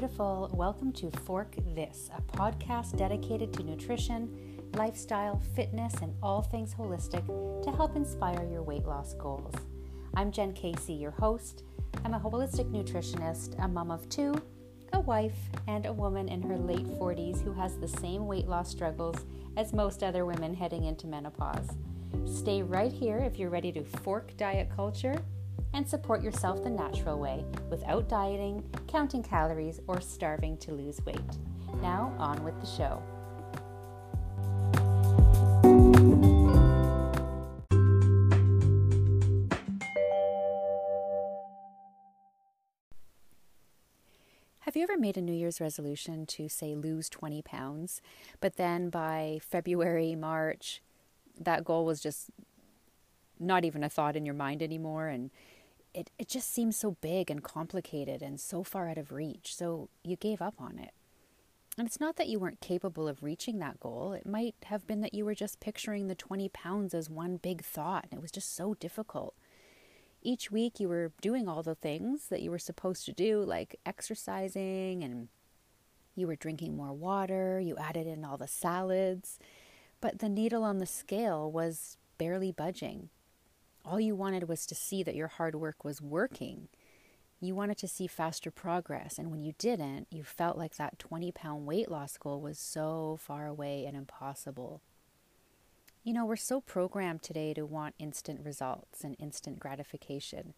beautiful. Welcome to Fork This, a podcast dedicated to nutrition, lifestyle, fitness, and all things holistic to help inspire your weight loss goals. I'm Jen Casey, your host. I'm a holistic nutritionist, a mom of two, a wife, and a woman in her late 40s who has the same weight loss struggles as most other women heading into menopause. Stay right here if you're ready to fork diet culture and support yourself the natural way without dieting, counting calories, or starving to lose weight. Now, on with the show. Have you ever made a New Year's resolution to, say, lose 20 pounds, but then by February, March, that goal was just not even a thought in your mind anymore and it, it just seems so big and complicated and so far out of reach. So you gave up on it. And it's not that you weren't capable of reaching that goal. It might have been that you were just picturing the 20 pounds as one big thought and it was just so difficult. Each week you were doing all the things that you were supposed to do, like exercising and you were drinking more water, you added in all the salads, but the needle on the scale was barely budging. All you wanted was to see that your hard work was working. You wanted to see faster progress. And when you didn't, you felt like that 20 pound weight loss goal was so far away and impossible. You know, we're so programmed today to want instant results and instant gratification.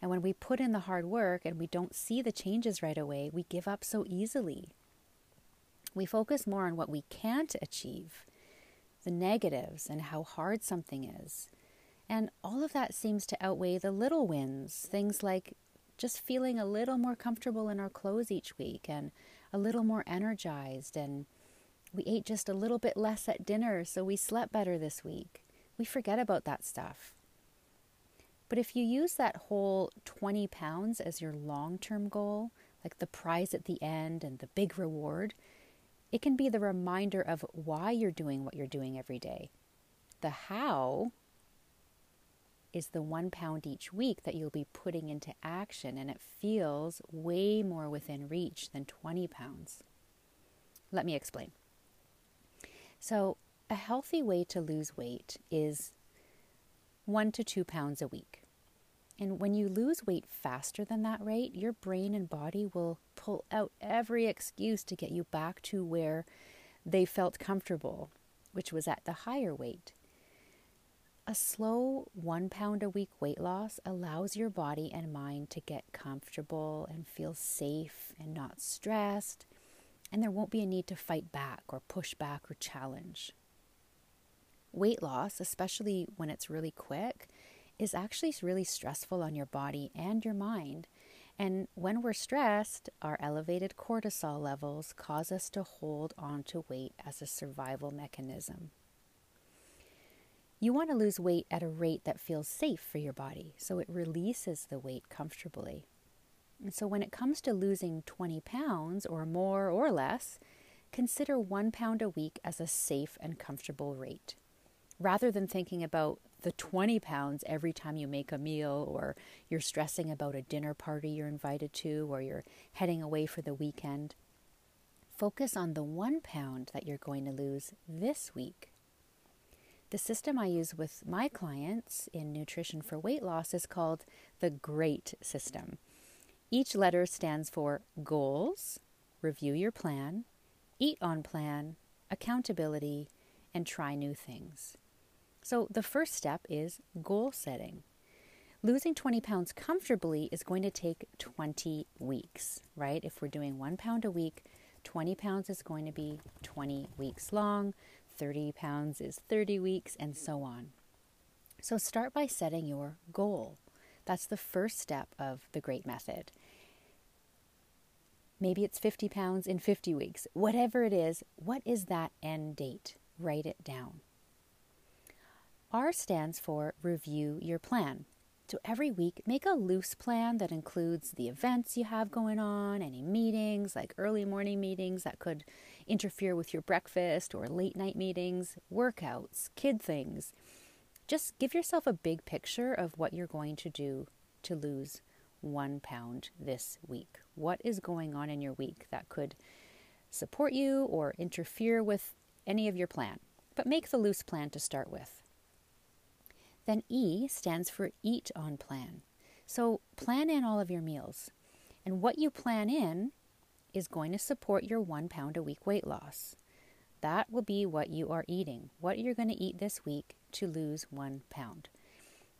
And when we put in the hard work and we don't see the changes right away, we give up so easily. We focus more on what we can't achieve, the negatives, and how hard something is. And all of that seems to outweigh the little wins, things like just feeling a little more comfortable in our clothes each week and a little more energized. And we ate just a little bit less at dinner, so we slept better this week. We forget about that stuff. But if you use that whole 20 pounds as your long term goal, like the prize at the end and the big reward, it can be the reminder of why you're doing what you're doing every day. The how is the one pound each week that you'll be putting into action, and it feels way more within reach than 20 pounds. Let me explain. So, a healthy way to lose weight is one to two pounds a week. And when you lose weight faster than that rate, your brain and body will pull out every excuse to get you back to where they felt comfortable, which was at the higher weight. A slow one pound a week weight loss allows your body and mind to get comfortable and feel safe and not stressed, and there won't be a need to fight back or push back or challenge. Weight loss, especially when it's really quick, is actually really stressful on your body and your mind. And when we're stressed, our elevated cortisol levels cause us to hold on to weight as a survival mechanism. You want to lose weight at a rate that feels safe for your body, so it releases the weight comfortably. And so, when it comes to losing 20 pounds or more or less, consider one pound a week as a safe and comfortable rate. Rather than thinking about the 20 pounds every time you make a meal, or you're stressing about a dinner party you're invited to, or you're heading away for the weekend, focus on the one pound that you're going to lose this week. The system I use with my clients in nutrition for weight loss is called the GREAT system. Each letter stands for goals, review your plan, eat on plan, accountability, and try new things. So the first step is goal setting. Losing 20 pounds comfortably is going to take 20 weeks, right? If we're doing one pound a week, 20 pounds is going to be 20 weeks long. 30 pounds is 30 weeks, and so on. So start by setting your goal. That's the first step of the GREAT method. Maybe it's 50 pounds in 50 weeks. Whatever it is, what is that end date? Write it down. R stands for review your plan. So every week, make a loose plan that includes the events you have going on, any meetings, like early morning meetings that could interfere with your breakfast or late night meetings, workouts, kid things. Just give yourself a big picture of what you're going to do to lose one pound this week. What is going on in your week that could support you or interfere with any of your plan? But make the loose plan to start with. Then E stands for eat on plan. So plan in all of your meals. And what you plan in is going to support your one pound a week weight loss. That will be what you are eating, what you're going to eat this week to lose one pound.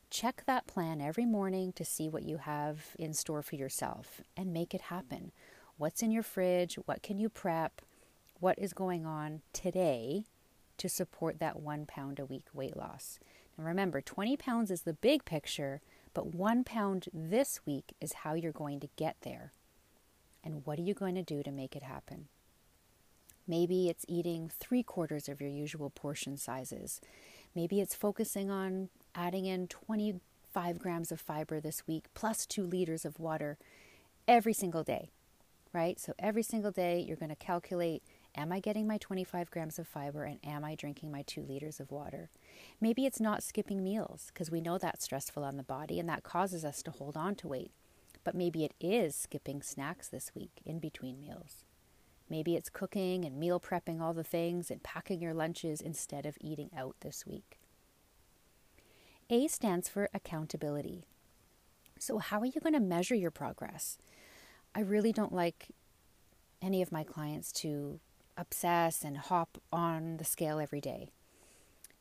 Check that plan every morning to see what you have in store for yourself and make it happen. What's in your fridge? What can you prep? What is going on today to support that one pound a week weight loss? And remember, 20 pounds is the big picture, but one pound this week is how you're going to get there. And what are you going to do to make it happen? Maybe it's eating three quarters of your usual portion sizes. Maybe it's focusing on adding in 25 grams of fiber this week plus two liters of water every single day, right? So every single day, you're going to calculate Am I getting my 25 grams of fiber and am I drinking my two liters of water? Maybe it's not skipping meals because we know that's stressful on the body and that causes us to hold on to weight. But maybe it is skipping snacks this week in between meals. Maybe it's cooking and meal prepping all the things and packing your lunches instead of eating out this week. A stands for accountability. So, how are you going to measure your progress? I really don't like any of my clients to obsess and hop on the scale every day.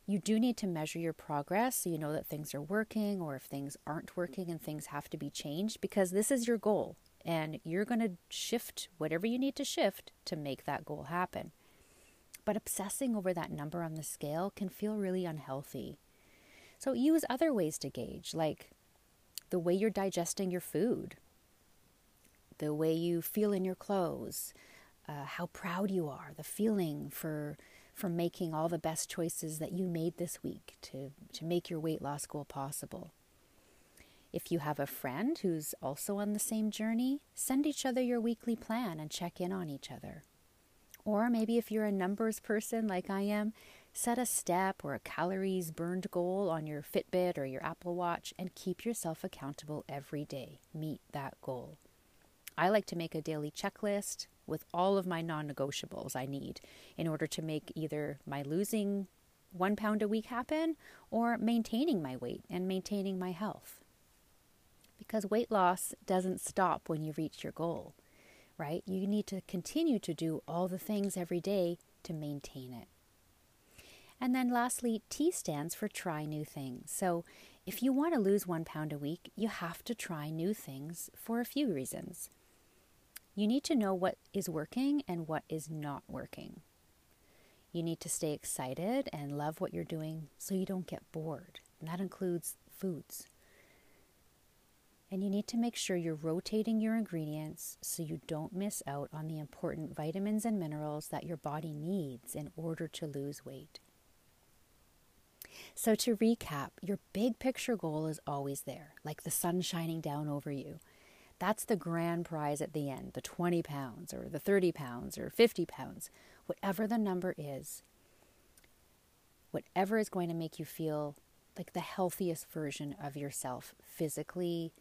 You do need to measure your progress so you know that things are working or if things aren't working and things have to be changed because this is your goal and you're going to shift whatever you need to shift to make that goal happen. But obsessing over that number on the scale can feel really unhealthy. So use other ways to gauge, like the way you're digesting your food, the way you feel in your clothes, uh, how proud you are, the feeling for for making all the best choices that you made this week to, to make your weight loss goal possible. If you have a friend who's also on the same journey, send each other your weekly plan and check in on each other. Or maybe if you're a numbers person like I am, set a step or a calories burned goal on your Fitbit or your Apple Watch and keep yourself accountable every day. Meet that goal. I like to make a daily checklist with all of my non negotiables I need in order to make either my losing one pound a week happen or maintaining my weight and maintaining my health. Because weight loss doesn't stop when you reach your goal, right? You need to continue to do all the things every day to maintain it. And then lastly, T stands for try new things. So if you want to lose one pound a week, you have to try new things for a few reasons. You need to know what is working and what is not working. You need to stay excited and love what you're doing so you don't get bored. And that includes foods. And you need to make sure you're rotating your ingredients so you don't miss out on the important vitamins and minerals that your body needs in order to lose weight. So, to recap, your big picture goal is always there, like the sun shining down over you. That's the grand prize at the end the 20 pounds or the 30 pounds or 50 pounds, whatever the number is. Whatever is going to make you feel like the healthiest version of yourself physically,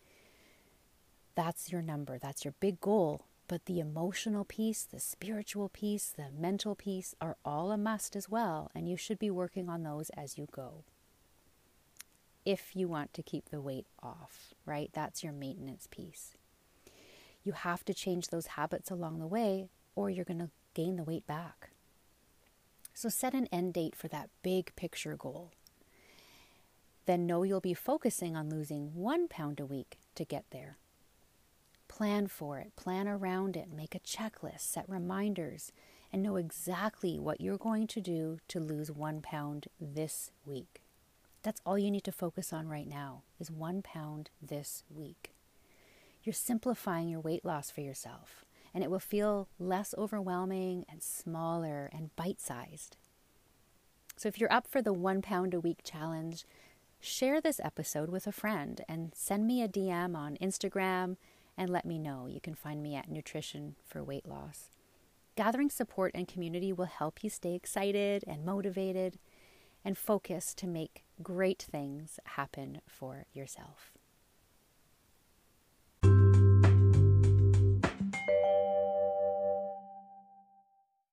that's your number. That's your big goal. But the emotional piece, the spiritual piece, the mental piece are all a must as well. And you should be working on those as you go. If you want to keep the weight off, right? That's your maintenance piece. You have to change those habits along the way, or you're going to gain the weight back. So set an end date for that big picture goal. Then know you'll be focusing on losing one pound a week to get there. Plan for it, plan around it, make a checklist, set reminders, and know exactly what you're going to do to lose one pound this week. That's all you need to focus on right now is one pound this week you're simplifying your weight loss for yourself, and it will feel less overwhelming and smaller and bite sized. So, if you're up for the one pound a week challenge, share this episode with a friend and send me a DM on Instagram and let me know. You can find me at Nutrition for Weight Loss. Gathering support and community will help you stay excited and motivated and focused to make great things happen for yourself.